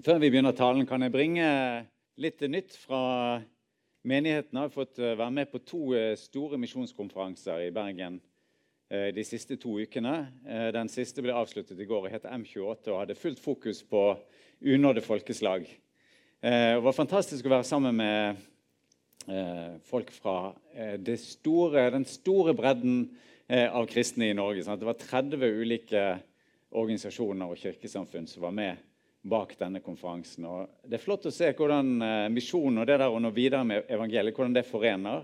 Før vi begynner talen, kan jeg bringe litt nytt fra menigheten. Jeg har fått eh, være med på to eh, store misjonskonferanser i Bergen eh, de siste to ukene. Den siste ble avsluttet i går og het M28 og hadde fullt fokus på unådde folkeslag. Det var fantastisk å være sammen med folk fra store, den store bredden av kristne i Norge. Det var 30 ulike organisasjoner og kirkesamfunn som var med bak denne konferansen. Og det er flott å se hvordan eh, misjonen og det der å nå videre med evangeliet hvordan det forener.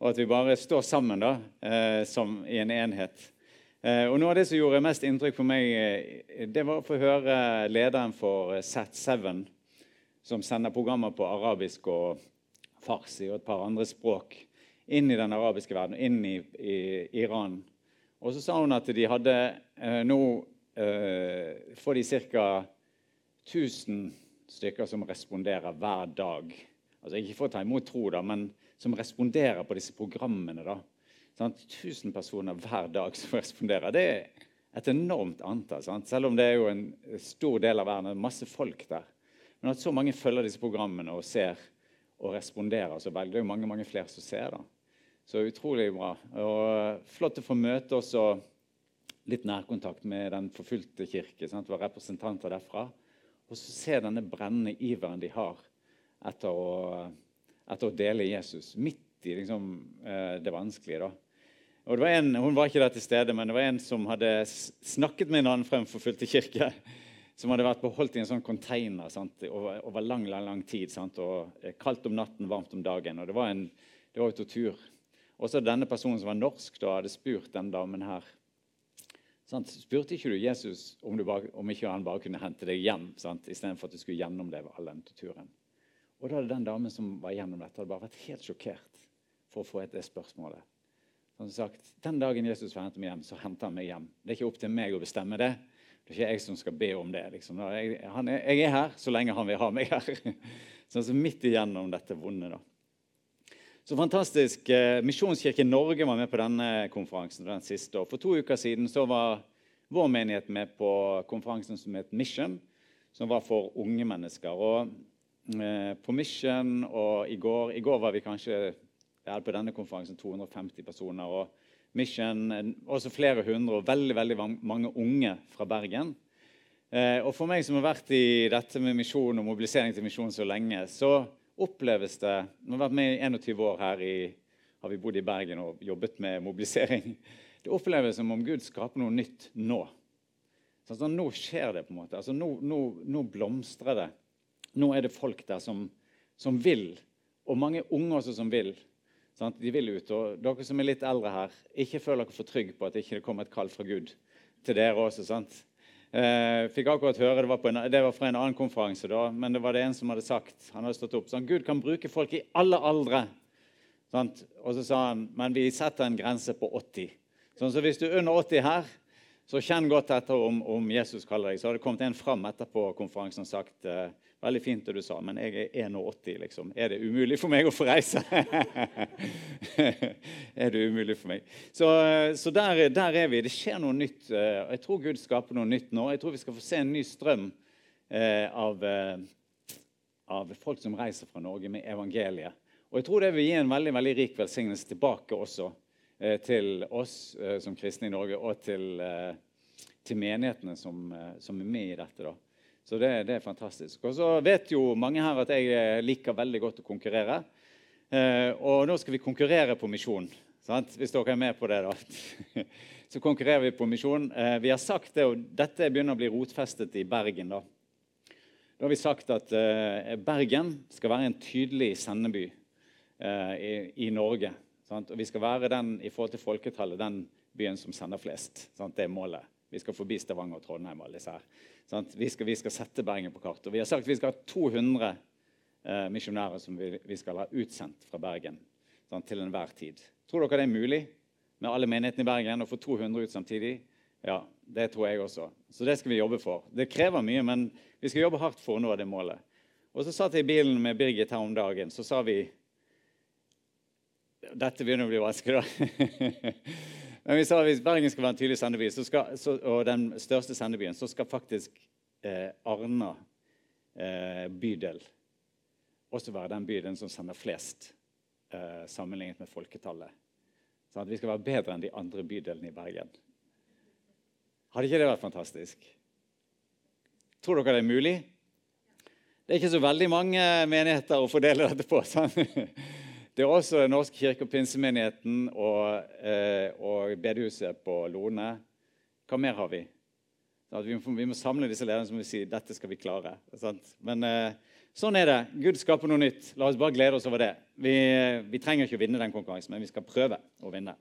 Og at vi bare står sammen da, eh, som i en enhet. Eh, og Noe av det som gjorde mest inntrykk på meg, det var å få høre lederen for Z7, som sender programmer på arabisk og farsi og et par andre språk inn i den arabiske verden, inn i, i Iran. Og så sa hun at de hadde nå eh, får de ca. 1000 stykker som responderer hver dag. Altså Ikke for å ta imot tro, da, men som responderer på disse programmene. da. Sånn, 1000 personer hver dag som responderer. Det er et enormt antall. Sant? Selv om det er jo en stor del av verden. Er masse folk der. Men at så mange følger disse programmene og ser og responderer så vel, det jo mange mange flere som ser. da. Så utrolig bra. Og Flott å få møte også litt nærkontakt med Den forfulgte kirke. Sant? Det var representanter derfra. Og så se denne brennende iveren de har etter å, etter å dele Jesus midt i liksom, eh, det vanskelige. da. Og det var en, Hun var ikke der til stede, men det var en som hadde snakket med en annen fremforfulgte kirke. Som hadde vært beholdt i en sånn container sant, over, over, lang lang, lang tid. Sant, og Kaldt om natten, varmt om dagen. og Det var, en, det var jo tortur. Og så denne personen som var norsk, da hadde spurt den damen her Sant? Spurte ikke du Jesus om, du bare, om, ikke han bare kunne hente deg hjem istedenfor at du skulle gjennomleve all den turen? Og da hadde den damen som var gjennom dette, hadde bare vært helt sjokkert for å få et det spørsmålet. Som sagt, Den dagen Jesus får hente meg hjem, så henter han meg hjem. Det er ikke opp til meg å bestemme det. Det er ikke jeg som skal be om det. Liksom. Jeg, er, jeg, er her så lenge han vil ha meg her. Så altså, midt igjennom dette vonde. da. Så fantastisk. Eh, Misjonskirken Norge var med på denne konferansen. den siste. Og for to uker siden så var vår menighet med på konferansen som het Mission, som var for unge mennesker. Og eh, På Mission og i går I går var vi kanskje ja, på denne konferansen 250 personer. og Mission eh, også flere hundre og veldig, veldig mange unge fra Bergen. Og For meg som har vært i dette med misjon og mobilisering til misjon så lenge, så oppleves det Nå har vært med i 21 år her i, har vi bodd i Bergen og jobbet med mobilisering. Det oppleves som om Gud skaper noe nytt nå. Sånn, nå skjer det. på en måte. Altså, nå, nå, nå, blomstrer det. Nå er det folk der som, som vil, og mange unge også som vil. Sant? De vil ut. Og dere som er litt eldre her, ikke føl dere for trygge på at det ikke kommer et kall fra Gud til dere også. sant? Eh, fikk akkurat høre, det var, en, det var, fra en annen konferanse, da, men det var det en som hadde sagt. Han hadde stått opp sånn, Gud kan bruke folk i alle aldre. Sant? Og så sa han men vi setter en grense på 80. Sånn, så hvis du er under 80 her, så kjenn godt etter om, om Jesus kaller deg. Så hadde det kommet en fram etterpå konferansen og sagt eh, Veldig fint det du sa, men jeg er 81, liksom. Er det umulig for meg å få reise? er det umulig for meg? Så, så der, der, er vi. Det skjer noe nytt. Eh, jeg tror Gud skaper noe nytt nå. Jeg tror vi skal få se en ny strøm eh, av, eh, av, folk som reiser fra Norge med evangeliet. Og jeg tror det vil gi en veldig, veldig rik velsignelse tilbake også til oss som kristne i Norge, og til, til menighetene som, som, er med i dette. da. Så det, det, er fantastisk. Og så vet jo mange her at jeg eh, liker veldig godt å konkurrere. Eh, og nå skal vi konkurrere på misjon. Sant? Hvis dere er med på det, da. Så konkurrerer vi på misjon. Eh, vi har sagt det, og dette begynner å bli rotfestet i Bergen. Da, da har vi sagt at eh, Bergen skal være en tydelig sendeby eh, i, i, Norge. Sant? Og vi skal være den i forhold til folketallet, den byen som sender flest. Sant? Det er målet. Vi skal forbi Stavanger og Trondheim. alle disse her. Vi skal, vi, skal, sette Bergen på kartet. Og vi har sagt vi skal ha 200 eh, misjonærer som vi, vi, skal ha utsendt fra Bergen sant, til enhver tid. Tror dere det er mulig med alle menighetene i Bergen å få 200 ut samtidig? Ja, det tror jeg også. Så det skal vi jobbe for. Det krever mye, men vi skal jobbe hardt for å nå det målet. Og så satt jeg i bilen med Birgit her om dagen. Så sa vi Dette begynner å bli vanskelig, da. Men vi sa hvis Bergen skal være en tydelig sendeby, skal, så, og den største sendebyen, så skal faktisk eh, Arna eh, bydel også være den bydelen som sender flest eh, sammenlignet med folketallet. Sånn at vi skal være bedre enn de andre bydelene i Bergen. Hadde ikke det vært fantastisk? Tror dere det er mulig? Det er ikke så veldig mange menigheter å fordele dette på. Sånn. Det er også Norsk kirke- og pinsemenigheten og, eh, og bedehuset på Lone. Hva mer har vi? Sånn vi må, vi, må, samle disse lederne som vil si dette skal vi klare. Men eh, sånn er det. Gud skaper noe nytt. La oss bare glede oss over det. Vi, vi trenger ikke å vinne den konkurransen, men vi skal prøve å vinne.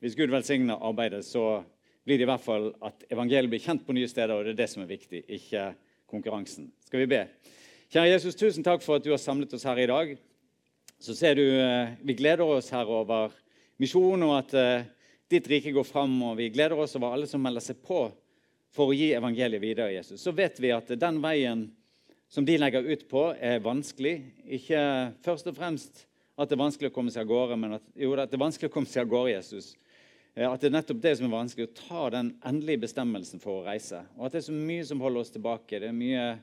Hvis Gud velsigner arbeidet, så blir det i hvert fall at evangeliet blir kjent på nye steder, og det er det som er viktig, ikke konkurransen. Skal vi be? Kjære Jesus, tusen takk for at du har samlet oss her i dag. Så ser du, eh, Vi gleder oss her over misjonen og at uh, ditt rike går fram. Og vi gleder oss over alle som melder seg på for å gi evangeliet videre. Jesus. Så vet vi at den veien som de legger ut på, er vanskelig. Ikke først og fremst at det er vanskelig å komme seg av gårde, men at, jo, at det er vanskelig å komme seg av gårde, Jesus. Eh, at det er nettopp det som er vanskelig, å ta den endelige bestemmelsen for å reise. Og at det er så mye som holder oss tilbake. Det er mye, eh,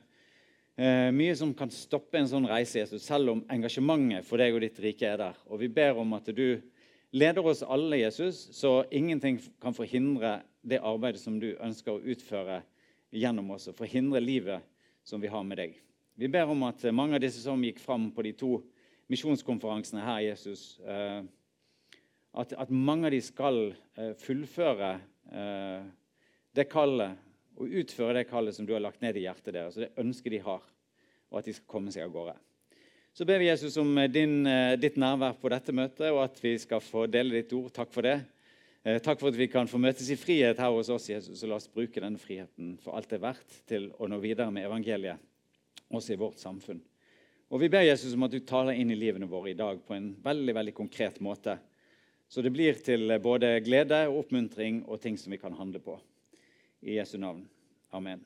mye som kan stoppe en sånn reise, Jesus, selv om engasjementet for deg og ditt rike er der. Og vi ber om at du leder oss alle, Jesus, så ingenting kan forhindre det arbeidet som du ønsker å utføre gjennom oss, og forhindre livet som vi har med deg. Vi ber om at mange av disse som gikk fram på de to misjonskonferansene her, Jesus, eh, at, at, mange av de skal uh, fullføre det kallet og utføre det kallet som du har lagt ned i hjertet deres, og det ønsket de har, og at de skal komme seg av gårde. Så ber vi Jesus om eh, din, ditt nærvær på dette møtet, og at vi skal få dele ditt ord. Takk for det. Takk for at vi kan få møtes i frihet her hos oss, Jesus, og la oss bruke denne friheten for alt det er verdt til å nå videre med evangeliet, også i vårt samfunn. Og Vi ber Jesus om at du taler inn i livene våre i dag på en veldig veldig konkret måte. Så det blir til både glede og oppmuntring og ting som vi kan handle på. I Jesu navn. Amen.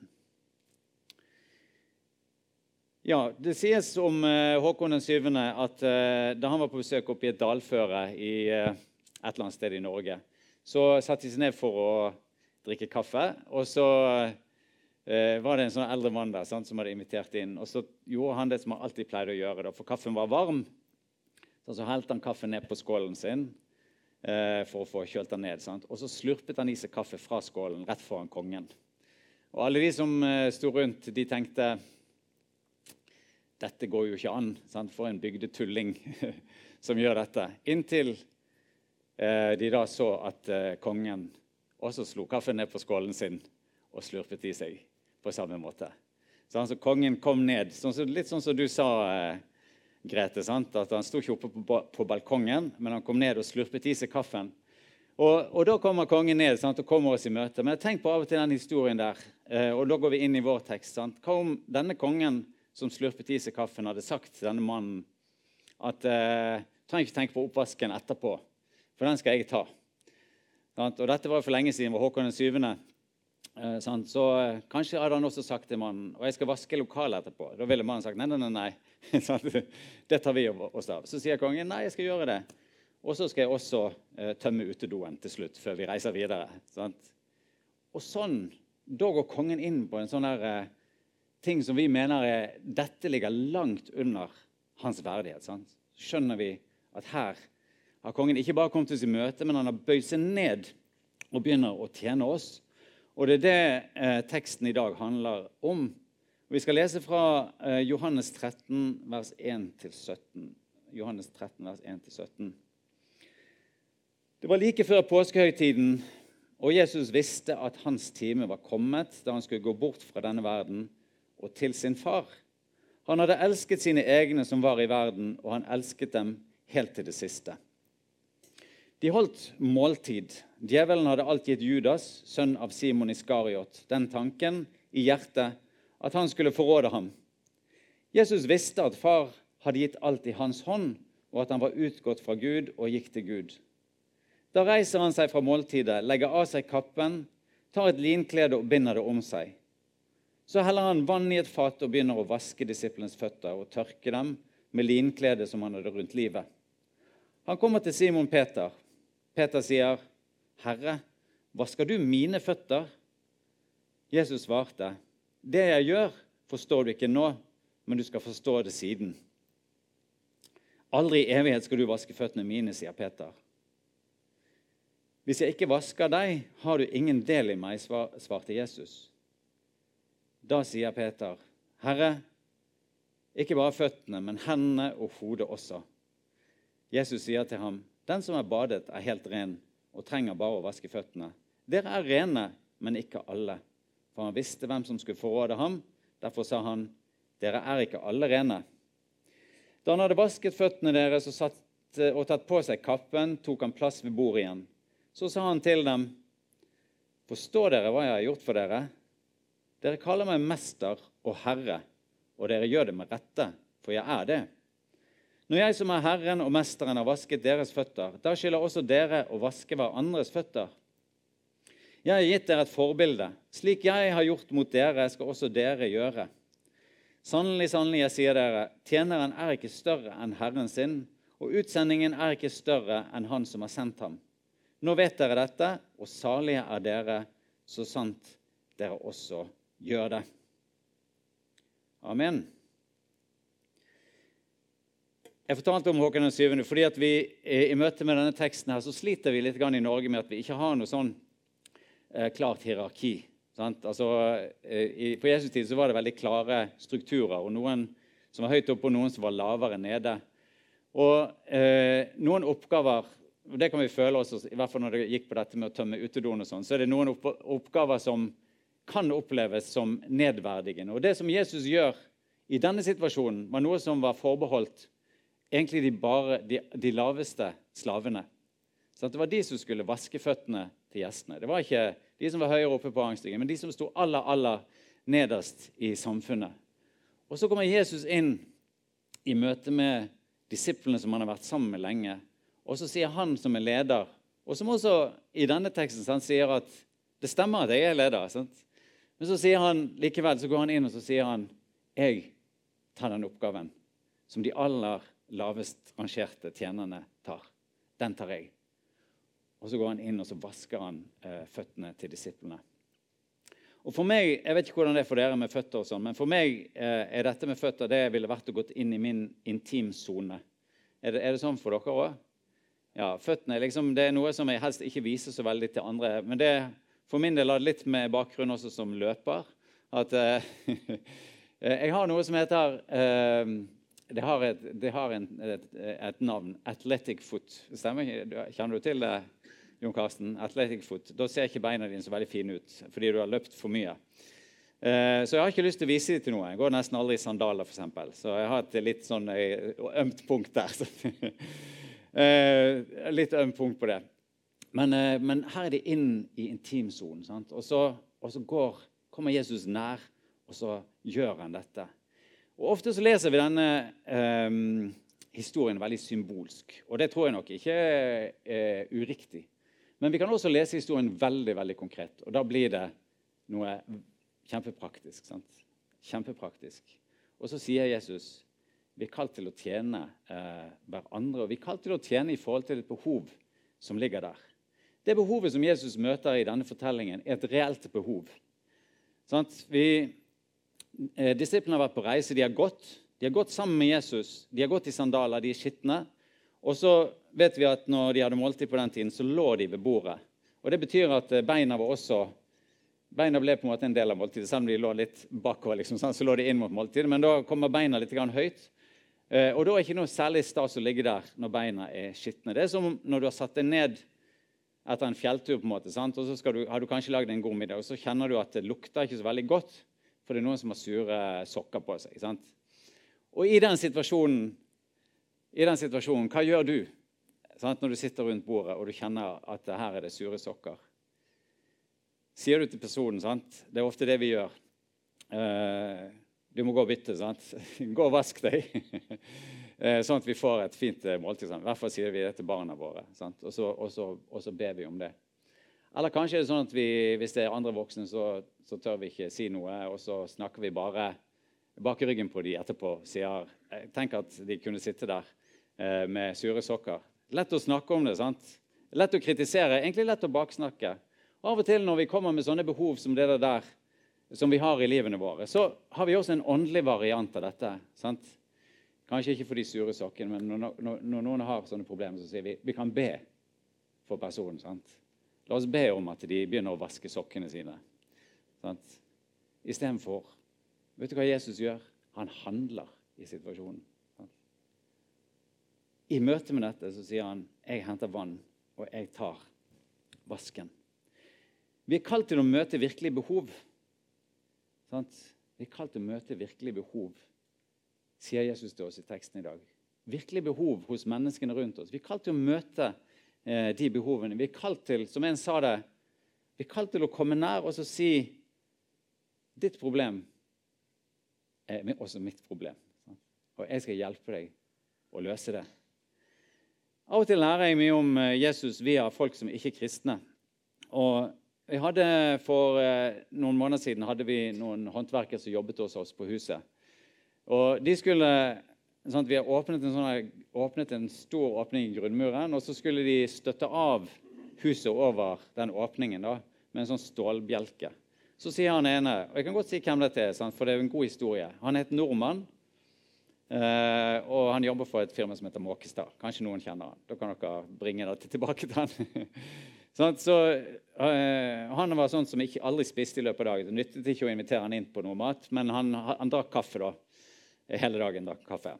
Ja, Det sies om uh, Håkon den 7. at uh, da han var på besøk oppe i et dalføre i uh, et eller annet sted i Norge, så satte de seg ned for å drikke kaffe. Og så var det en sånn eldre mann der sant, som hadde invitert inn. Og så gjorde han det som han alltid pleide å gjøre, da, for kaffen var varm. Så, så helte han kaffen ned på skålen sin Eh, for å få kjølt den ned. Sant? Og så slurpet han i seg kaffe fra skålen rett foran kongen. Og alle de som uh, sto rundt, de tenkte dette går jo ikke an. Sant? For en bygdetulling som gjør dette. Inntil uh, de da så at kongen også slo kaffen ned på skålen sin og slurpet i seg på samme måte. Så altså, kongen kom ned, sånn, litt sånn som du sa. Grete. Sant? At Han sto ikke oppe på, balkongen, men han kom ned og slurpet i seg kaffen. Og, og Da kommer kongen ned sant, og kommer oss i møte. Men tenk på av og til den historien der. Eh, og Da går vi inn i vår tekst. Sant? Hva om denne kongen som slurpet i seg kaffen, hadde sagt til denne mannen at eh, trenger ikke tenke på oppvasken etterpå, for den skal jeg ta. Og Dette var for lenge siden, var Håkon den 7. Eh, så eh, kanskje hadde han også sagt til mannen og jeg skal vaske lokalet etterpå. Da ville mannen sagt nei, nei, nei. nei. det tar vi oss av. Så sier kongen nei, jeg skal gjøre det. Og så skal jeg også eh, tømme utedoen til slutt, før vi reiser videre. Sant? Og sånn, Da går kongen inn på en sånn der, eh, ting som vi mener er dette ligger langt under hans verdighet. Sant? Skjønner vi at her har kongen ikke bare kommet oss i møte, men han har bøyd seg ned og begynner å tjene oss. Og det er det eh, teksten i dag handler om. Vi skal lese fra eh, Johannes 13, vers 1-17. Johannes 13, vers 1-17. Det var like før påskehøytiden, og Jesus visste at hans time var kommet da han skulle gå bort fra denne verden og til sin far. Han hadde elsket sine egne som var i verden, og han elsket dem helt til det siste. De holdt måltid. Djevelen hadde alt gitt Judas, sønn av Simon Iskariot, den tanken i hjertet at han skulle forråde ham. Jesus visste at far hadde gitt alt i hans hånd, og at han var utgått fra Gud og gikk til Gud. Da reiser han seg fra måltidet, legger av seg kappen, tar et linklede og binder det om seg. Så heller han vann i et fat og begynner å vaske disiplenes føtter og tørke dem med linkledet som han hadde rundt livet. Han kommer til Simon Peter. Peter sier, 'Herre, vasker du mine føtter?' Jesus svarte, det jeg gjør, forstår du ikke nå, men du skal forstå det siden. Aldri i evighet skal du vaske føttene mine, sier Peter. Hvis jeg ikke vasker deg, har du ingen del i meg, svarte Jesus. Da sier Peter, Herre, ikke bare føttene, men hendene og hodet også. Jesus sier til ham, Den som er badet, er helt ren og trenger bare å vaske føttene. Dere er rene, men ikke alle. For han visste hvem som skulle forråde ham. Derfor sa han, Dere er ikke alle rene. Da han hadde vasket føttene deres og, satt, og tatt på seg kappen, tok han plass ved bordet igjen. Så sa han til dem, Forstår dere hva jeg har gjort for dere? Dere kaller meg mester og herre, og dere gjør det med rette, for jeg er det. Når jeg som er Herren og Mesteren har vasket deres føtter, da skylder også dere å vaske hverandres føtter. Jeg har gitt dere et forbilde. Slik jeg har gjort mot dere, skal også dere gjøre. Sannelig, sannelig, jeg sier dere, tjeneren er ikke større enn Herren sin, og utsendingen er ikke større enn Han som har sendt ham. Nå vet dere dette, og salige er dere, så sant dere også gjør det. Amen. Jeg fortalte om Håkon 7. fordi at vi i møte med denne teksten her, så sliter vi litt i Norge med at vi ikke har noe sånn eh, klart hierarki. Altså, eh, i, på Jesus tid så var det veldig klare strukturer, og noen som var høyt oppe, og noen som var lavere nede. Og eh, noen oppgaver og det kan vi føle også, i hvert fall når det gikk på dette med å tømme utedoen, og sånn, så er det noen oppgaver som kan oppleves som nedverdigende. Og Det som Jesus gjør i denne situasjonen, var noe som var forbeholdt egentlig de, bare, de, de laveste slavene. Så det var de som skulle vaske føttene til gjestene. Det var ikke de som var høyere oppe på rangstigen, men de som sto aller, aller nederst i samfunnet. Og Så kommer Jesus inn i møte med disiplene som han har vært sammen med lenge. Og så sier han som er leder, og som også i denne teksten han sier at det stemmer at jeg er leder. Sant? Men så sier han likevel, så går han inn og så sier han, jeg tar den oppgaven som de aller lavest rangerte tjenerne tar. Den tar jeg. Og så går han inn og så vasker han eh, føttene til disiplene. Og for meg, Jeg vet ikke hvordan det er for dere med føtter, og sånn, men for meg eh, er dette med føtter det ville vært å gå inn i min intimsone. Er, er, det sånn for dere òg? Ja, føttene liksom, det er noe som jeg helst ikke viser så veldig til andre. Men det for min del har litt med bakgrunn også som løper. At eh, jeg har noe som heter eh, Det har, et, det har en, et, et, navn. Athletic foot. Stemmer ikke? Kjenner du til det, Jon Karsten? Athletic foot. Da ser ikke beina dine så veldig fine ut fordi du har løpt for mye. Eh, så jeg har ikke lyst til å vise dem til noe. Jeg går nesten aldri i sandaler, f.eks. Så jeg har et litt sånn eh, ømt punkt der. Eh, litt ømt punkt på det. Men, eh, men, her er de inn i intimsonen. Og så, og så går, kommer Jesus nær, og så gjør han dette. Og Ofte så leser vi denne eh, historien veldig symbolsk. Og det tror jeg nok ikke er eh, uriktig. Men vi kan også lese historien veldig veldig konkret. Og da blir det noe kjempepraktisk. Sant? Kjempepraktisk. Og så sier Jesus vi er kalt til å tjene eh, hverandre. Og vi er kalt til å tjene i forhold til et behov som ligger der. Det behovet som Jesus møter i denne fortellingen, er et reelt behov. Sånn vi, disiplene har vært på reise. De har gått De har gått sammen med Jesus. De har gått i sandaler, de er skitne. Og så vet vi at når de hadde måltid på den tiden, så lå de ved bordet. Og Det betyr at eh, beina var også Beina ble på en måte en del av måltidet, selv om de lå litt bakover. Liksom, så lå de inn mot måltidet, Men da kommer beina litt høyt. Eh, og da er det ikke noe særlig stas å ligge der når beina er skitne. Det er som når du har satt deg ned etter en fjelltur, på en måte, sant? og så du, har du kanskje lagd en god middag, og så kjenner du at det lukter ikke så veldig godt, for det er noen som har sure sokker på seg. sant? Og i den situasjonen, i den situasjonen hva gjør du sant? når du sitter rundt bordet og du kjenner at her er det sure sokker? Sier du til personen sant? Det er ofte det vi gjør. Uh, du må gå og bytte. sant? Gå og vask deg. Eh, sånn at vi får et fint måltid. I hvert fall sier vi det til barna våre. Og, så, og, så, og så ber vi om det. Eller kanskje er det sånn at vi, hvis det er andre voksne, så, så tør vi ikke si noe, og så snakker vi bare bak ryggen på de etterpå. sier, Tenk at de kunne sitte der eh, med sure sokker. Lett å snakke om det. sant? Lett å kritisere, egentlig lett å baksnakke. Og Av og til når vi kommer med sånne behov som det der, som vi har i livene våre, så har vi også en åndelig variant av dette. sant? Kanskje ikke for de sure sokkene, men når, når, når, noen har sånne problemer, så sier vi vi kan be for personen. sant? La oss be om at de begynner å vaske sokkene sine. sant? Istedenfor Vet du hva Jesus gjør? Han handler i situasjonen. I møte med dette så sier han jeg henter vann, og jeg tar vasken. Vi er kalt til å møte virkelige behov. Sant? Vi er kalt til å møte virkelige behov, sier Jesus til oss i teksten i dag. Virkelige behov hos menneskene rundt oss. Vi er kalt til å møte de behovene. Vi er kalt til, som en sa det, vi er kalt til å komme nær og si ditt problem er også mitt problem. Og jeg skal hjelpe deg å løse det. Av og til lærer jeg mye om eh, Jesus via folk som ikke er kristne. Og vi hadde For eh, noen måneder siden hadde vi noen håndverkere som jobbet hos oss på huset. Og de skulle, sånn Vi har åpnet en, sånn, åpnet en, stor åpning i grunnmuren, og så skulle de støtte av huset over den åpningen da, med en sånn stålbjelke. Så sier han ene og Jeg kan godt si hvem dette er, for det er en god historie. Han het Nordmann. eh, og han jobber for et firma som heter Måkestad. Kanskje noen kjenner han. Da kan dere bringe det tilbake til han. Sånn, så, eh, han var sånn som ikke aldri spiste i løpet av dagen. Det nyttet ikke å invitere han inn på noe mat, men han, han drakk kaffe da. Hele dagen drakk kaffe.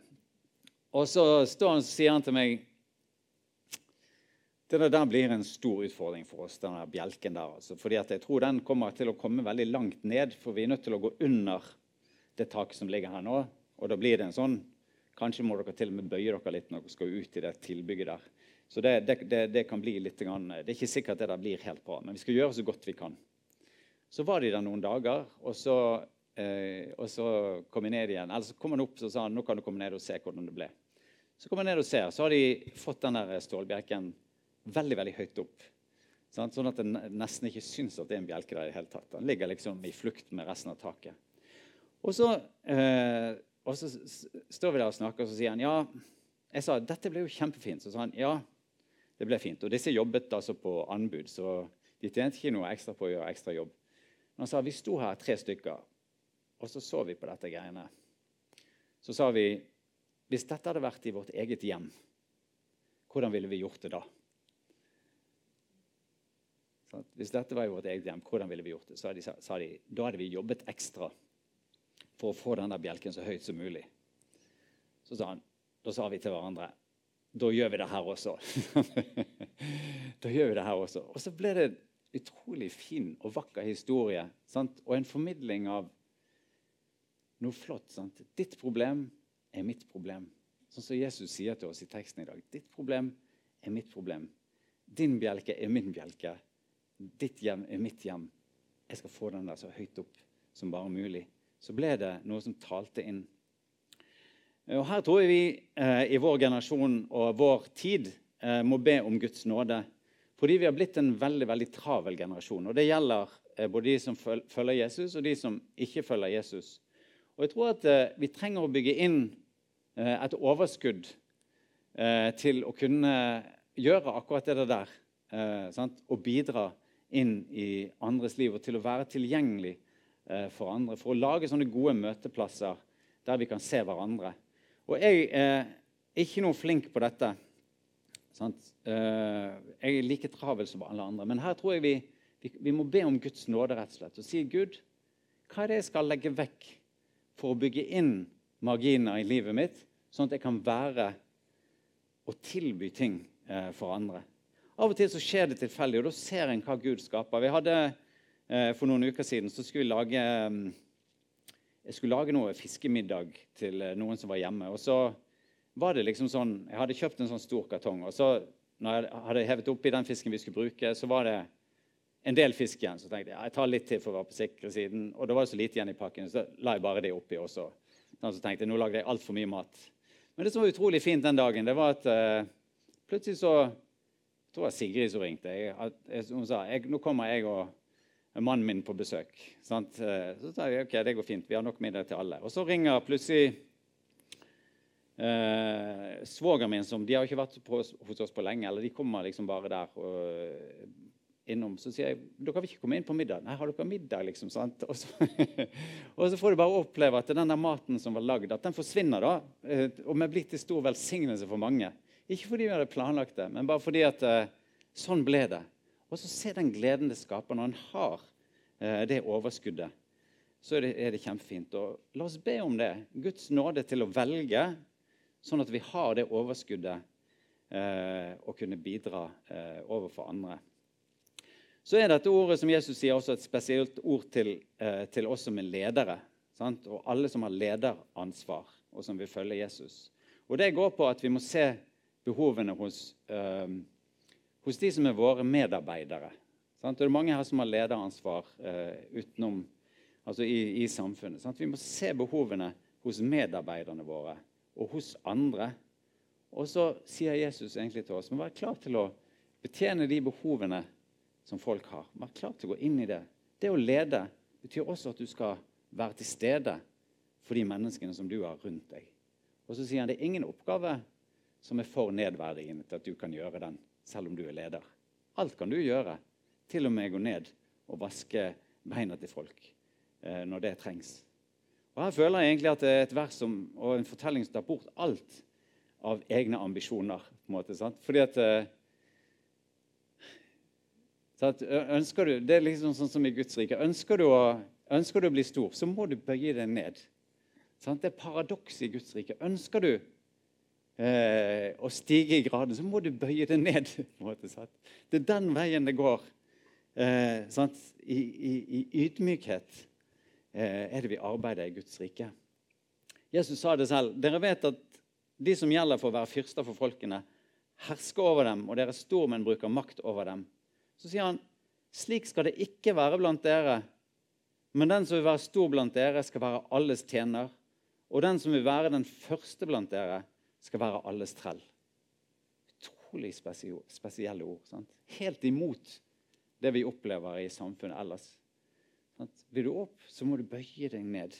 Og så står han, sier han til meg det der blir en stor utfordring for oss, den bjelken der. Altså, fordi jeg tror den kommer til å komme veldig langt ned, for vi er nødt til å gå under det taket som ligger her nå. Og da blir det en sånn Kanskje må dere til og med bøye dere litt når dere skal ut i det tilbygget der. Så det, det, det, det, kan bli litt grann, Det er ikke sikkert det der blir helt bra, men vi skal gjøre så godt vi kan. Så var de der noen dager, og så, eh, og så kom jeg ned igjen. Eller så kom han opp og sa nå kan du komme ned og se hvordan det ble. Så kommer jeg ned og ser, så har de fått den der stålbjelken veldig veldig høyt opp. Sånn at det nesten ikke syns at det er en bjelke der i det hele tatt. Den ligger liksom i flukt med resten av taket. Og så, eh, og så står vi der og snakker, og så sier han ja. Jeg sa dette ble jo kjempefint. Så sa han ja, det ble fint. Og disse jobbet altså på anbud, så de tjente ikke noe ekstra på å gjøre ekstra jobb. Men han sa vi sto her tre stykker, og så så vi på dette greiene. Så sa vi hvis dette hadde vært i vårt eget hjem, hvordan ville vi gjort det da? Hvis dette var i vårt eget hjem, hvordan ville vi gjort det? Så de, sa de da hadde vi jobbet ekstra for å få denne bjelken så høyt som mulig. Så sa han, da sa vi til hverandre da gjør vi det her også. da gjør vi det her også. Og så ble det en utrolig fin og vakker historie sant? og en formidling av noe flott. Sant? Ditt problem er mitt problem. Sånn som Jesus sier til oss i teksten i dag. Ditt problem er mitt problem. Din bjelke er min bjelke. Ditt hjem er mitt hjem. Jeg skal få den der så høyt opp som bare mulig. Så ble det noe som talte inn og Her tror jeg vi eh, i vår generasjon og vår tid eh, må be om Guds nåde. Fordi vi har blitt en veldig veldig travel generasjon. Og Det gjelder eh, både de som følger Jesus, og de som ikke følger Jesus. Og jeg tror at eh, Vi trenger å bygge inn et overskudd eh, til å kunne gjøre akkurat det der. Og bidra inn i andres liv og til å være tilgjengelig for andre. For å lage sånne gode møteplasser der vi kan se hverandre. Og jeg er ikke noe flink på dette. Sant? Eh, jeg er like travel som alle andre. Men her tror jeg vi, vi, må be om Guds nåde rett og slett. Og si Gud, hva er det jeg skal legge vekk for å bygge inn marginer i livet mitt, sånn at jeg kan være og tilby ting eh, for andre? Av og til så skjer det tilfeldig, og da ser en hva Gud skaper. Vi hadde, eh, For noen uker siden så skulle vi lage mm, jeg skulle lage noe fiskemiddag til eh, noen som var hjemme. Og så var det liksom sånn Jeg hadde kjøpt en sånn stor kartong. Og så når jeg hadde hevet oppi den fisken vi skulle bruke, så var det en del fisk igjen. Så tenkte jeg jeg tar litt til for å være på sikre siden. Og da var det så lite igjen i pakken, så la jeg bare det oppi også. Så tenkte nå lagde jeg altfor mye mat. Men det som var utrolig fint den dagen, det var at uh, plutselig så jeg tror det var Sigrid som ringte. Jeg, at, hun sa jeg, nå kommer jeg og mannen min på besøk. Sant? Eh, så sa jeg ok, det går fint, vi har nok middag til alle. Og så ringer plutselig eh, svogeren min, som de har ikke vært på, hos oss på lenge. eller De kommer liksom bare der og, innom, så sier jeg dere vil ikke komme inn på middag. Nei, har dere middag, liksom? sant? Og så, og så får du bare oppleve at den der maten som var lagd, at den forsvinner. da, eh, Og vi blir til stor velsignelse for mange. Ikke fordi vi hadde planlagt det, men bare fordi at uh, sånn ble det. Og så se den gleden det skaper når en har uh, det overskuddet. Så er det, er det kjempefint. Og la oss be om det. Guds nåde til å velge, sånn at vi har det overskuddet og kunne bidra overfor andre. Så er dette ordet som Jesus sier, også et spesielt ord til, til oss som er ledere. Sant? Og alle som har lederansvar, og som vil følge Jesus. Og Det går på at vi må se behovene hos, eh, hos de som er våre medarbeidere. Sant? Det er mange her som har lederansvar eh, utenom, altså i, i samfunnet. Sant? Vi må se behovene hos medarbeiderne våre og hos andre. Og så sier Jesus egentlig til oss må være klar til å betjene de behovene som folk har. Vær klar til å gå inn i det. Det å lede betyr også at du skal være til stede for de menneskene som du har rundt deg. Og så sier han det er ingen oppgave som er for nedverdigende til at du kan gjøre den, selv om du er leder. Alt kan du gjøre, til og med gå ned og vaske beina til folk eh, når det trengs. Og Her føler jeg egentlig at det er et vers som, og en fortelling som tar bort alt av egne ambisjoner. på en måte, sant? Fordi at, eh, at ønsker du, Det er liksom sånn som i Guds rike. Ønsker du, å, ønsker du å bli stor, så må du bøye deg ned. Sånn, Det er paradokset i Guds rike. Ønsker du eh, å stige i graden, så må du bøye deg ned. måte, sånn. Det er den veien det går. Eh, I, i, I, ydmykhet eh, er det vi arbeider i Guds rike. Jesus sa det selv. Dere vet at de som gjelder for å være fyrster for folkene, hersker over dem, og deres stormenn bruker makt over dem. Så sier han, slik skal det ikke være blant dere. Men den som vil være stor blant dere, skal være alles tjener. Og den som vil være den første blant dere, skal være alles trell. Utrolig spesielle ord. Sant? Helt imot det vi opplever i samfunnet ellers. Sant? Vil du opp, så må du bøye deg ned.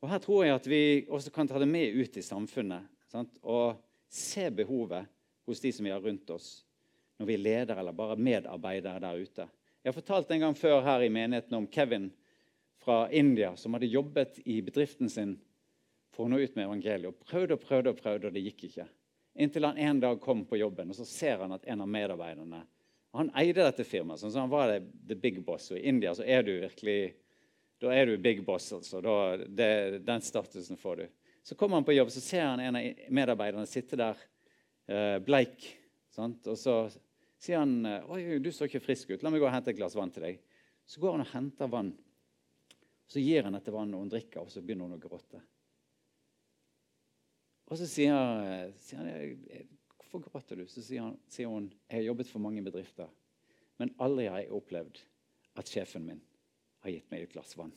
Og Her tror jeg at vi også kan ta det med ut i samfunnet sant? og se behovet hos de som vi har rundt oss, når vi er ledere eller bare medarbeidere der ute. Jeg har fortalt en gang før her i menigheten om Kevin fra India som hadde jobbet i bedriften sin for å nå ut med evangeliet. Og prøvde og prøvde, og prøvde, og det gikk ikke. Inntil han en dag kom på jobben, og så ser han at en av medarbeiderne Han eide dette firmaet, så han var the big boss. Og i India så er du virkelig da er du big boss. altså. Da, det, den statusen får du. Så kommer han på jobb, så ser han en av medarbeiderne sitte der eh, bleik. Sant? Og så sier han oi, du så ikke frisk ut. La meg gå og hente et glass vann til deg. Så går han og henter vann. Så gir han dette vannet, og hun drikker, og så begynner hun å gråte. Og så sier, sier han hvorfor gråter du? Så sier, han, sier, hun jeg har jobbet for mange bedrifter, men aldri har jeg opplevd at sjefen min har gitt meg et glass vann.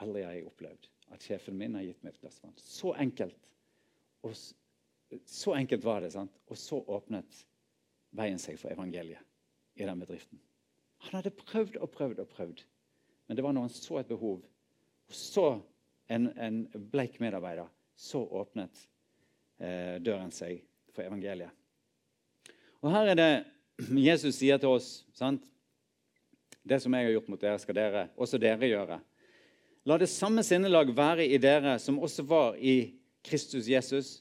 Aldri har jeg opplevd at sjefen min har gitt meg et glass vann. Så enkelt. Og så enkelt var det. sant? Og så åpnet veien seg for evangeliet i den bedriften. Han hadde prøvd og prøvd og prøvd, men det var når han så et behov, og så en, en bleik medarbeider så åpnet eh, døren seg for evangeliet. Og Her er det Jesus sier til oss sant? Det som jeg har gjort mot dere, skal dere, også dere gjøre. La det samme sinnelag være i dere som også var i Kristus Jesus.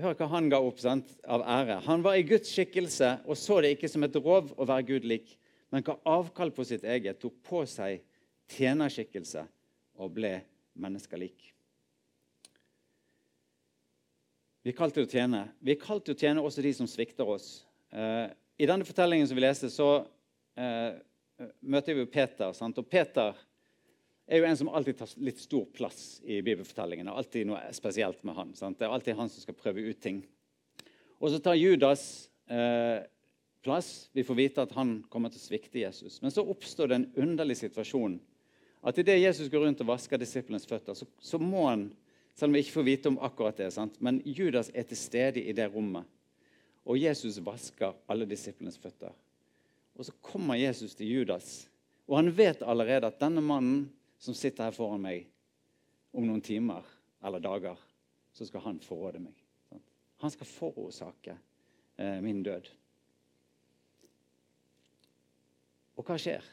Hør hva han ga opp sant, av ære. Han var i Guds skikkelse og så det ikke som et rov å være Gud lik, men ga avkall på sitt eget, tok på seg tjenerskikkelse og ble menneskelik. Vi er kalt til å tjene. Vi er kalt til å tjene også de som svikter oss. Uh, I denne fortellingen som vi leste, så uh, møter vi Peter. Sant? Og Peter er jo en som alltid tar litt stor plass i bibelfortellingen. Er alltid noe spesielt med han. Sant? Det er alltid han som skal prøve ut ting. Og så tar Judas eh, plass. Vi får vite at han kommer til å svikte Jesus. Men så oppstår det en underlig situasjon. At idet Jesus går rundt og vasker disiplenes føtter, så, så må han selv om vi ikke får vite om akkurat det. Sant? Men Judas er til stede i det rommet. Og Jesus vasker alle disiplenes føtter. Og så kommer Jesus til Judas, og han vet allerede at denne mannen som sitter her foran meg, om noen timer eller dager, så skal han forråde meg. Han skal forårsake eh, min død. Og hva skjer?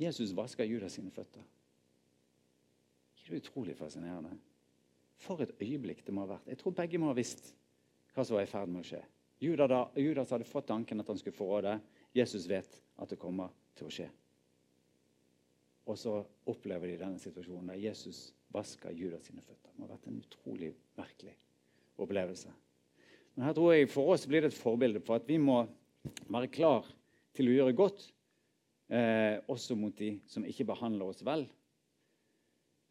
Jesus vasker Judas sine føtter. Ikke det utrolig fascinerende? For et øyeblikk det må ha vært. Jeg tror begge må ha visst hva som var i ferd med å skje. Judas hadde fått tanken at han skulle forråde. Jesus vet at det kommer til å skje. Og så opplever de denne situasjonen der Jesus vasker Judas sine føtter. Det må ha vært en utrolig merkelig opplevelse. Men her tror jeg For oss blir det et forbilde på at vi må være klar til å gjøre godt, eh, også mot de som ikke behandler oss vel.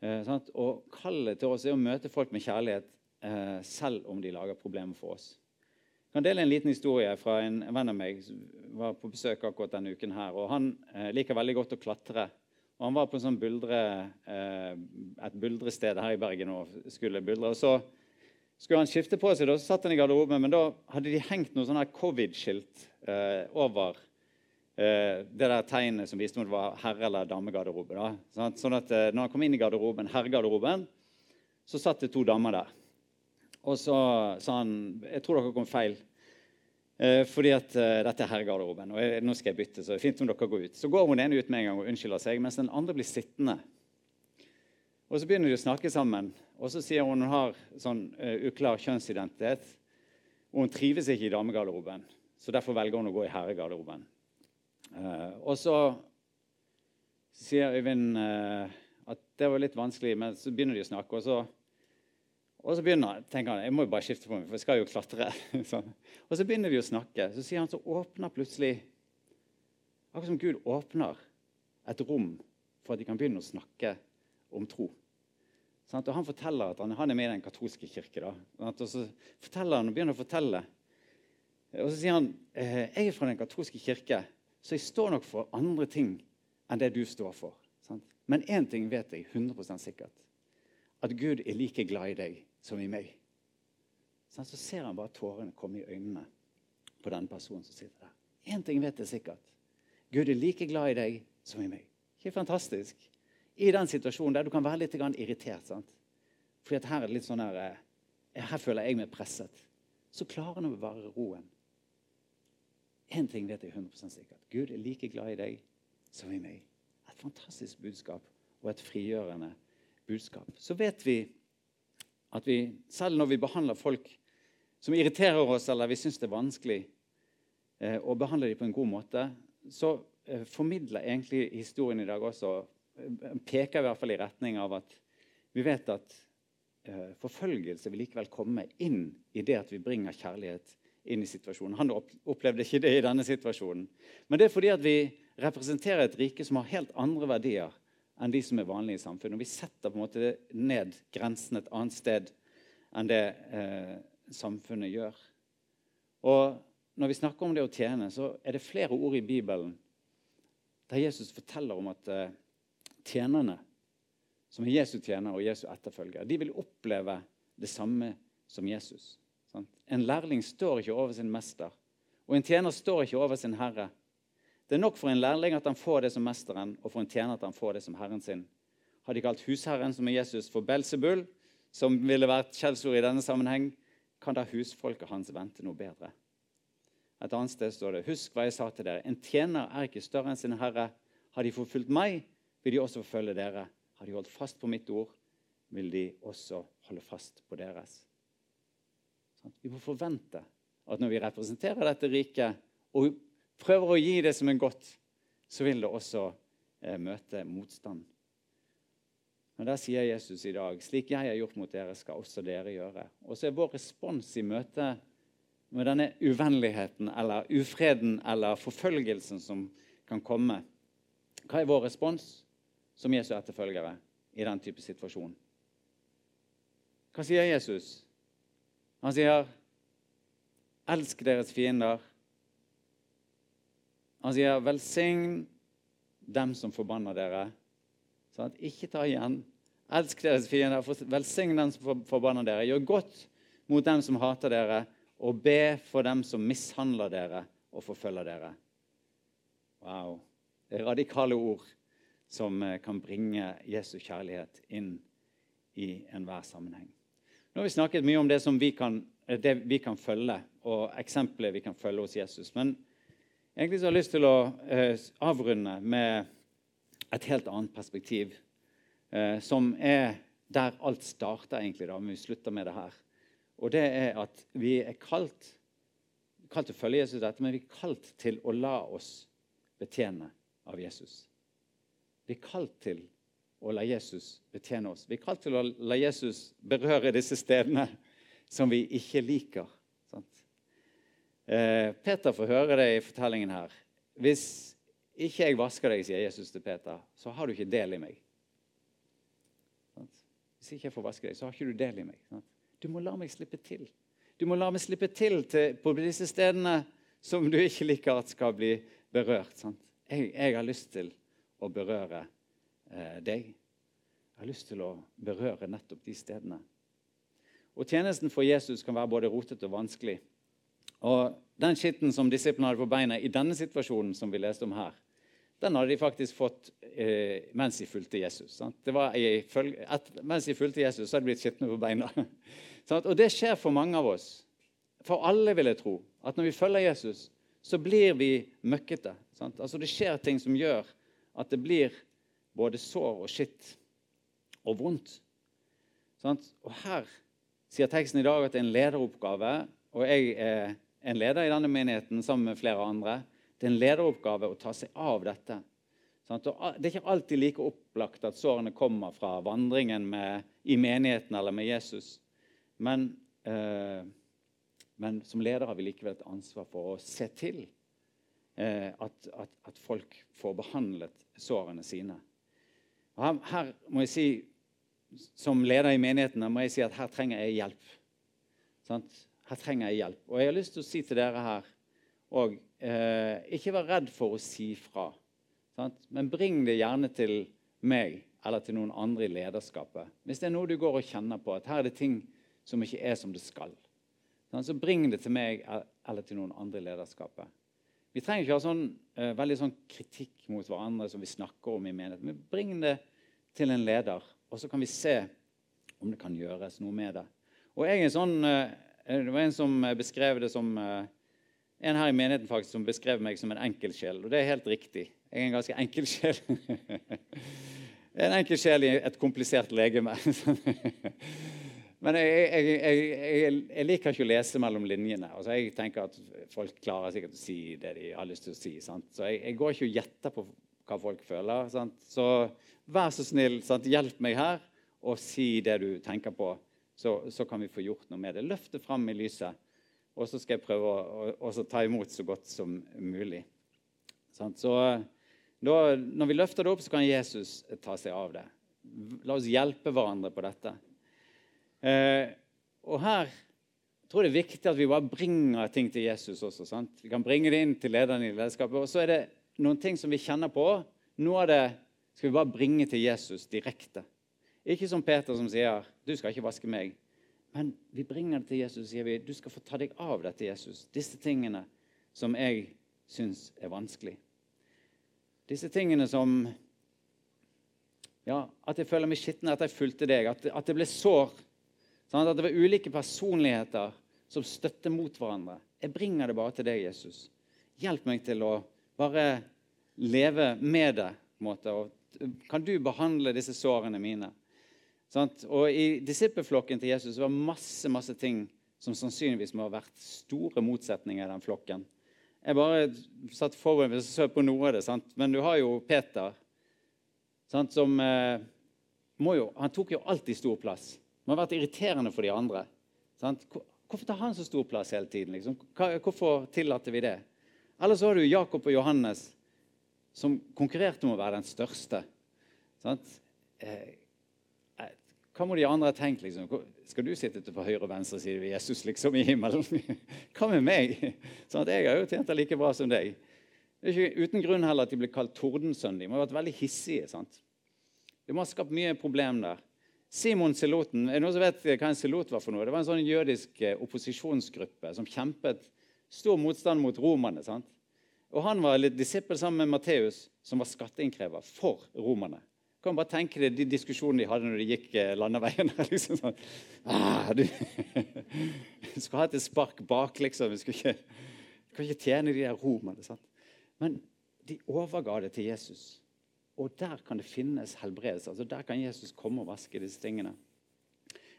Eh? Og kallet til oss er å møte folk med kjærlighet eh, selv om de lager problemer for oss. Jeg kan dele en liten historie fra en venn av meg som var på besøk akkurat denne uken. her, og Han eh, liker veldig godt å klatre. Og Han var på sånn buldre, eh, et buldrested her i Bergen og skulle buldre. og så skulle han skifte på seg, da, så satt han i garderoben, men da hadde de hengt noe sånn covid-skilt eh, over eh, det der tegnet som viste om det var herre- eller damegarderobe. Da. Sånn at, sånn at eh, når han kom inn i garderoben, herregarderoben, så satt det to damer der. Og så sa han jeg tror dere kom feil. Eh, fordi at uh, dette er herregarderoben, og jeg, nå skal jeg bytte. så det er fint om dere går ut. Så går hun ene ut med en gang og unnskylder seg, mens den andre blir sittende. Og Så begynner de å snakke sammen, og så sier hun hun har sånn uh, uklar kjønnsidentitet. Og hun trives ikke i damegarderoben, så derfor velger hun å gå i herregarderoben. Uh, og så sier Øyvind uh, at det var litt vanskelig, men så begynner de å snakke. Og så, og så begynner, han, tenker han jeg må jo bare skifte på meg, for jeg skal jo klatre. sånn. Og så begynner de å snakke. Så sier han så åpner plutselig Akkurat som Gud åpner et rom for at de kan begynne å snakke om tro. Sånn, og Han forteller at han, han, er med i den katolske kirke. Da. Sånn, og så forteller han og begynner å fortelle. Og så sier han eh, jeg er fra den katolske kirke, så jeg står nok for andre ting enn det du står for. Sånn. Men én ting vet jeg 100% sikkert. At Gud er like glad i deg som i meg. Sånn, så ser han bare tårene komme i øynene på den personen som sitter der. Én ting vet jeg sikkert. Gud er like glad i deg som i meg. Ikke fantastisk? I den situasjonen der du kan være litt irritert. sant? Fordi her er det litt sånn her, eh, her føler jeg meg presset. Så klarer han å bevare roen. Én ting vet jeg 100 sikkert. Gud er like glad i deg som i meg. Et fantastisk budskap og et frigjørende budskap. Så vet vi at vi, selv når vi behandler folk som irriterer oss, eller vi syns det er vanskelig eh, å behandle dem på en god måte, så eh, formidler egentlig historien i dag også eh, Peker i hvert fall i retning av at vi vet at forfølgelse vil likevel komme inn i det at vi bringer kjærlighet inn i situasjonen. Han opplevde ikke det i denne situasjonen. Men det er fordi at vi representerer et rike som har helt andre verdier enn de som er vanlige i samfunnet. Og vi setter på en måte ned grensen et annet sted enn det eh, samfunnet gjør. Og når vi snakker om det å tjene, så er det flere ord i Bibelen der Jesus forteller om at eh, tjenerne, som er Jesu tjener og Jesu etterfølger, de vil oppleve det samme som Jesus. Sant? En lærling står ikke over sin mester, og en tjener står ikke over sin herre. Det er nok for en lærling at han får det som mesteren, og for en tjener at han får det som herren sin. Har de kalt husherren, som er Jesus, for Belsebul, som ville vært skjellsord i denne sammenheng, kan da husfolket hans vente noe bedre. Et annet sted står det.: Husk hva jeg sa til dere. En tjener er ikke større enn sin herre. Har de forfulgt meg, vil de også forfølge dere. Har de holdt fast på mitt ord, vil de også holde fast på deres. Sånn. Vi må forvente at når vi representerer dette riket og prøver å gi det som er godt, så vil det også eh, møte motstand. Men der sier Jesus i dag slik jeg har gjort mot dere, skal også dere gjøre. Og så er vår respons i møte med denne uvennligheten eller ufreden eller forfølgelsen som kan komme. Hva er vår respons som Jesu etterfølgere i den type situasjon? Hva sier Jesus? Han sier, 'Elsk deres fiender'. Han sier, 'Velsign dem som forbanner dere'. Sånn at ikke ta igjen. Elsk deres fiender, velsign dem som forbanner dere. Gjør godt mot dem som hater dere, og be for dem som mishandler dere og forfølger dere. Wow. Det er radikale ord som eh, kan bringe Jesu kjærlighet inn i enhver sammenheng. Nå har vi snakket mye om det vi kan, det vi kan følge, og eksempelet vi kan følge hos Jesus. Men Egentlig har jeg lyst til å eh, avrunde med et helt annet perspektiv, eh, som er der alt starter, egentlig, da, men vi slutter med det her. Og det er at vi er kalt, kalt til å følge Jesus, dette, men vi er kalt til å la oss betjene av Jesus. Vi er kalt til å la Jesus betjene oss. Vi er kalt til å la Jesus berøre disse stedene som vi ikke liker. Eh, Peter får høre det i fortellingen her. Hvis ikke jeg vasker deg, sier Jesus til Peter, så har du ikke del i meg. Hvis ikke jeg får vaske deg, så har ikke du del i meg. Du må la meg slippe til. Du må la meg slippe til, til på disse stedene som du ikke liker at skal bli berørt. Jeg, jeg, har lyst til å berøre eh, deg. Jeg har lyst til å berøre nettopp de stedene. Og Tjenesten for Jesus kan være både rotete og vanskelig. Og Den skitten som disiplene hadde på beina i denne situasjonen, som vi leste om her, den hadde de faktisk fått eh, mens de fulgte Jesus. I, et, mens de fulgte Jesus, så hadde de blitt skitne på beina. og Det skjer for mange av oss. For alle, vil jeg tro. At når vi følger Jesus, så blir vi møkkete. Altså Det skjer ting som gjør at det blir både sår og skitt og vondt. Og Her sier teksten i dag at det er en lederoppgave og jeg er en leder i denne menigheten sammen med flere andre. Det er en lederoppgave å ta seg av dette. Det er ikke alltid like opplagt at sårene kommer fra vandringen med, i menigheten eller med Jesus. Men, eh, men, som leder har vi likevel et ansvar for å se til eh, at, at, at, folk får behandlet sårene sine. Her, her, må jeg si, Som leder i menigheten må jeg si at her trenger jeg hjelp. Sant? Her trenger jeg hjelp. Og jeg har lyst til å si til dere her og, eh, Ikke vær redd for å si fra. Sant? Men bring det gjerne til meg eller til noen andre i lederskapet. Hvis det er noe du går og kjenner på, at her er det ting som ikke er som det skal, sant? så bring det til meg eller til noen andre i lederskapet. Vi trenger ikke ha sånn, eh, veldig sånn kritikk mot hverandre som vi snakker om i menigheten. Men bring det til en leder, og så kan vi se om det kan gjøres noe med det. Og jeg er sånn... Eh, Eh, det var en som eh, beskrev det som eh, en her i menigheten faktisk som beskrev meg som en enkeltsjel. Og det er helt riktig. Jeg er en ganske enkel sjel. en enkel sjel i et komplisert legeme. Men jeg, jeg, jeg, jeg, liker ikke å lese mellom linjene. Altså, jeg tenker at Folk klarer sikkert å si det de har lyst til å si. Sant? Så jeg, går ikke og gjetter på hva folk føler. Sant? Så vær så snill, sant? hjelp meg her og si det du tenker på så, så, kan vi få gjort noe med det. Løft det fram i lyset. Og så skal jeg prøve å, å, ta imot så godt som mulig. Så da, Når vi løfter det opp, så kan Jesus ta seg av det. La oss hjelpe hverandre på dette. Eh, og her tror jeg det er viktig at vi bare bringer ting til Jesus også. Sant? Vi kan bringe det inn til lederen i lederskapet. Og så er det noen ting som vi kjenner på. Noe av det skal vi bare bringe til Jesus direkte. Ikke som Peter som sier 'du skal ikke vaske meg'. Men vi bringer det til Jesus og sier vi, 'du skal få ta deg av dette, Jesus'. Disse tingene som jeg syns er vanskelig. Disse tingene som ja, At jeg føler meg skitten etter jeg fulgte deg. At, at det ble sår. Sånn at det var ulike personligheter som støtter mot hverandre. Jeg bringer det bare til deg, Jesus. Hjelp meg til å bare leve med det. Måte, og kan du behandle disse sårene mine? Sant? Og I disippelflokken til Jesus var masse masse ting som sannsynligvis må ha vært store motsetninger i den flokken. Jeg bare satt foran og så på noe av det. Sant? Men du har jo Peter, sant? som eh, jo, Han tok jo alltid stor plass. Det må ha vært irriterende for de andre. Sant? Hvorfor tar han så stor plass hele tiden? Liksom? Hvorfor tillater vi det? Eller så har du Jakob og Johannes, som konkurrerte om å være den største. Sant? Eh, hva må de andre ha tenkt? Liksom? Skal du sitte på høyre og venstre side ved Jesus liksom i himmelen? Hva med meg? Sånn at Jeg har jo tjent det like bra som deg. Det er ikke uten grunn heller at de blir kalt tordensønn. De må ha vært veldig hissige. sant? Det må ha skapt mye problem der. Simon Siloten, er det noen som vet hva en silot var for noe? Det var en sånn jødisk eh, opposisjonsgruppe som kjempet stor motstand mot romerne. sant? Og Han var litt disippel sammen med Matteus, som var skatteinnkrever for romerne kan bare tenke deg de diskusjonene de hadde når de gikk eh, landeveien. liksom sånn, ah, du, du skulle ha et spark bak, liksom. Du ikke, du kan ikke tjene de der romerne. sant? Men de overga det til Jesus. Og der kan det finnes helbredelse. Altså Der kan Jesus komme og vaske disse tingene.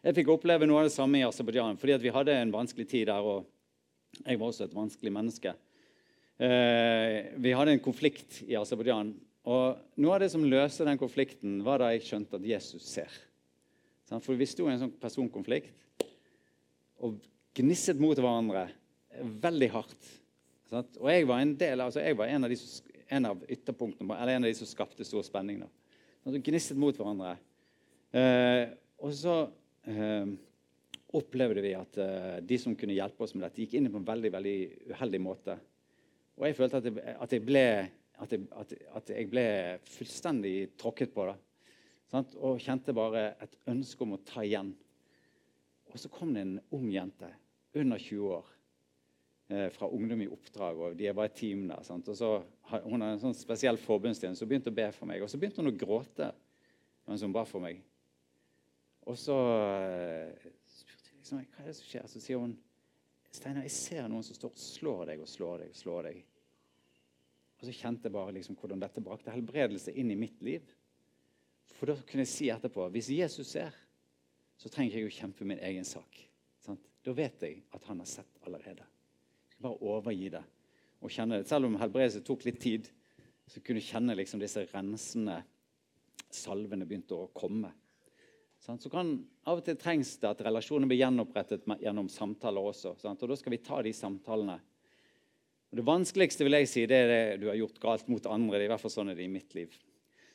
Jeg fikk oppleve noe av det samme i Aserbajdsjan fordi vi hadde en vanskelig tid der. og Jeg var også et vanskelig menneske. Eh, vi hadde en konflikt i Aserbajdsjan. Og noe av det som løste den konflikten, var da jeg skjønte at Jesus ser. For vi sto i en sånn personkonflikt og gnisset mot hverandre veldig hardt. Og jeg var en del, altså jeg var en av de som en av ytterpunktene, eller en av de som skapte stor spenning. da. Så gnisset mot hverandre. Eh, og så eh, opplevde vi at eh, de som kunne hjelpe oss med dette, gikk inn på en veldig veldig uheldig måte. Og jeg følte at jeg, at jeg, ble, at jeg, at jeg ble, fullstendig tråkket på. det. Sant? Og kjente bare et ønske om å ta igjen. Og så kom det en ung jente under 20 år Eh, fra Ungdom i oppdrag. og De var et team der. Sant? og så Hun har en sånn spesiell forbundstjeneste. Hun begynte å be for meg. Og så begynte hun å gråte mens hun ba for meg. Og så uh, spurte jeg liksom, hva er det som skjer. Så sier hun Steinar, jeg ser noen som står og slår deg og slår deg. Og slår deg. Og så kjente jeg bare liksom hvordan dette brakte helbredelse inn i mitt liv. For da kunne jeg si etterpå hvis Jesus ser, så trenger jeg ikke å kjempe min egen sak. Sant? Da vet jeg at han har sett allerede. Bare overgi det. og kjenne det. Selv om helbredelse tok litt tid, så kunne du kjenne liksom disse rensende salvene begynte å komme. Så kan, Av og til trengs det at relasjoner blir gjenopprettet gjennom samtaler også. Sant? Og Da skal vi ta de samtalene. Det vanskeligste vil jeg si, det er det du har gjort galt mot andre. det er i hvert fall sånn er det i mitt liv.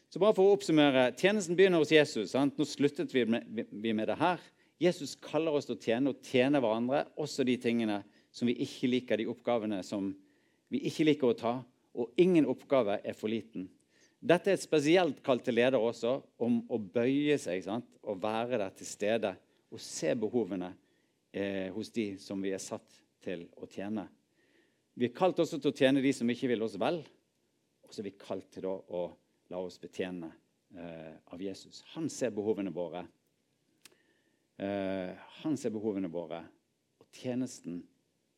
Så bare for å oppsummere, Tjenesten begynner hos Jesus. Sant? Nå sluttet vi med, vi med det her. Jesus kaller oss til å tjene og tjene hverandre, også de tingene som vi ikke liker, de oppgavene som vi ikke liker å ta. Og ingen oppgave er for liten. Dette er et spesielt kall til leder også, om å bøye seg sant? og være der til stede og se behovene eh, hos de som vi er satt til å tjene. Vi er kalt også til å tjene de som ikke vil oss vel. Og så er vi kalt til å la oss betjene eh, av Jesus. Han ser behovene våre. Eh, han ser behovene våre. Og tjenesten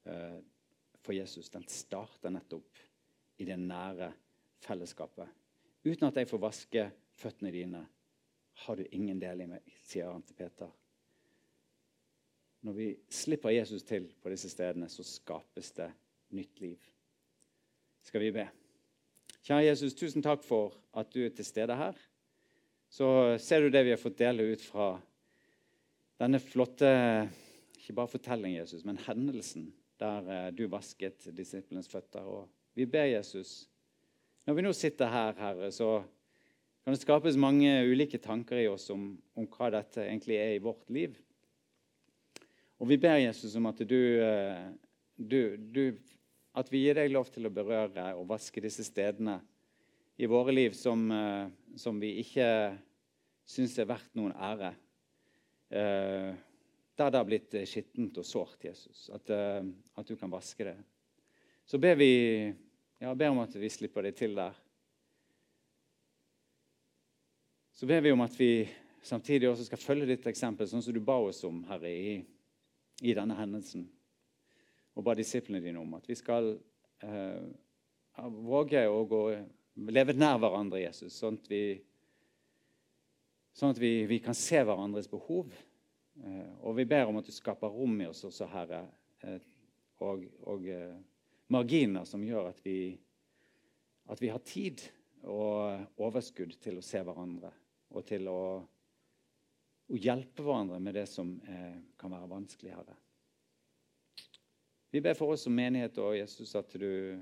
Eh, for Jesus den starter nettopp i det nære fellesskapet. Uten at jeg får vaske føttene dine, har du ingen del i meg, sier han til Peter. Når vi slipper Jesus til på disse stedene, så skapes det nytt liv. Skal vi be? Kjære Jesus, tusen takk for at du er til stede her. Så ser du det vi har fått dele ut fra denne flotte ikke bare fortellingen, Jesus, men hendelsen der eh, du vasket disiplenes føtter. Og vi ber Jesus Når vi nå sitter her, Herre, så kan det skapes mange ulike tanker i oss om, om hva dette egentlig er i vårt liv. Og vi ber Jesus om at du, eh, du, du At vi gir deg lov til å berøre og vaske disse stedene i våre liv som, eh, som vi ikke syns er verdt noen ære. Der det har blitt eh, skittent og sårt, Jesus. At, uh, at, du kan vaske det. Så ber vi ja, ber om at vi slipper det til der. Så ber vi om at vi samtidig også skal følge ditt eksempel, sånn som du ba oss om, Herre, i, i denne hendelsen. Og ba disiplene dine om at vi skal eh, våge å gå, leve nær hverandre, Jesus, sånn at vi, sånn at vi, vi kan se hverandres behov Eh, og vi ber om at du skaper rom i oss også, Herre, eh, og, og eh, marginer som gjør at vi, at vi har tid og overskudd til å se hverandre og til å, å hjelpe hverandre med det som kan være vanskelig, Herre. Vi ber for oss som menighet og Jesus at du,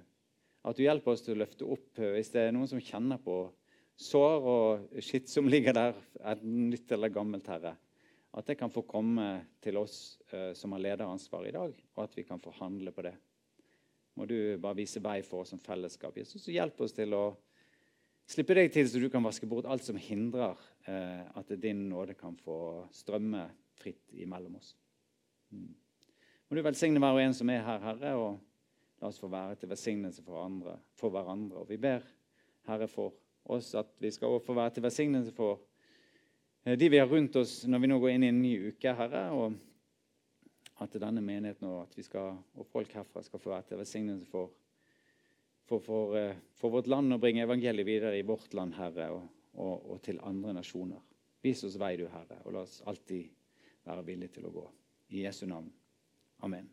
at du hjelper oss til å løfte opp hvis det er noen som kjenner på sår og skitt som ligger der, enten nytt eller gammelt, Herre at det kan få komme til oss eh, som har lederansvar i dag, og at vi kan få handle på det. Må du bare vise vei for oss som fellesskap. Jesus, hjelp oss til å slippe deg til, så du kan vaske bort alt som hindrer eh, at din nåde kan få strømme fritt imellom oss. Mm. Du velsigne hver og en som er her, Herre, og la oss få være til velsignelse for, andre, for hverandre. Og vi ber, Herre, for oss at vi skal få være til velsignelse for Eh, de vi har rundt oss når vi nå går inn i en ny uke, Herre. og at denne menigheten og at vi skal, og folk herfra skal få være til velsignelse for for, for, eh, for, vårt land og bringe evangeliet videre i vårt land, Herre, og, og, og til andre nasjoner. Vis oss vei, du Herre, og la oss alltid være villige til å gå. I Jesu navn. Amen.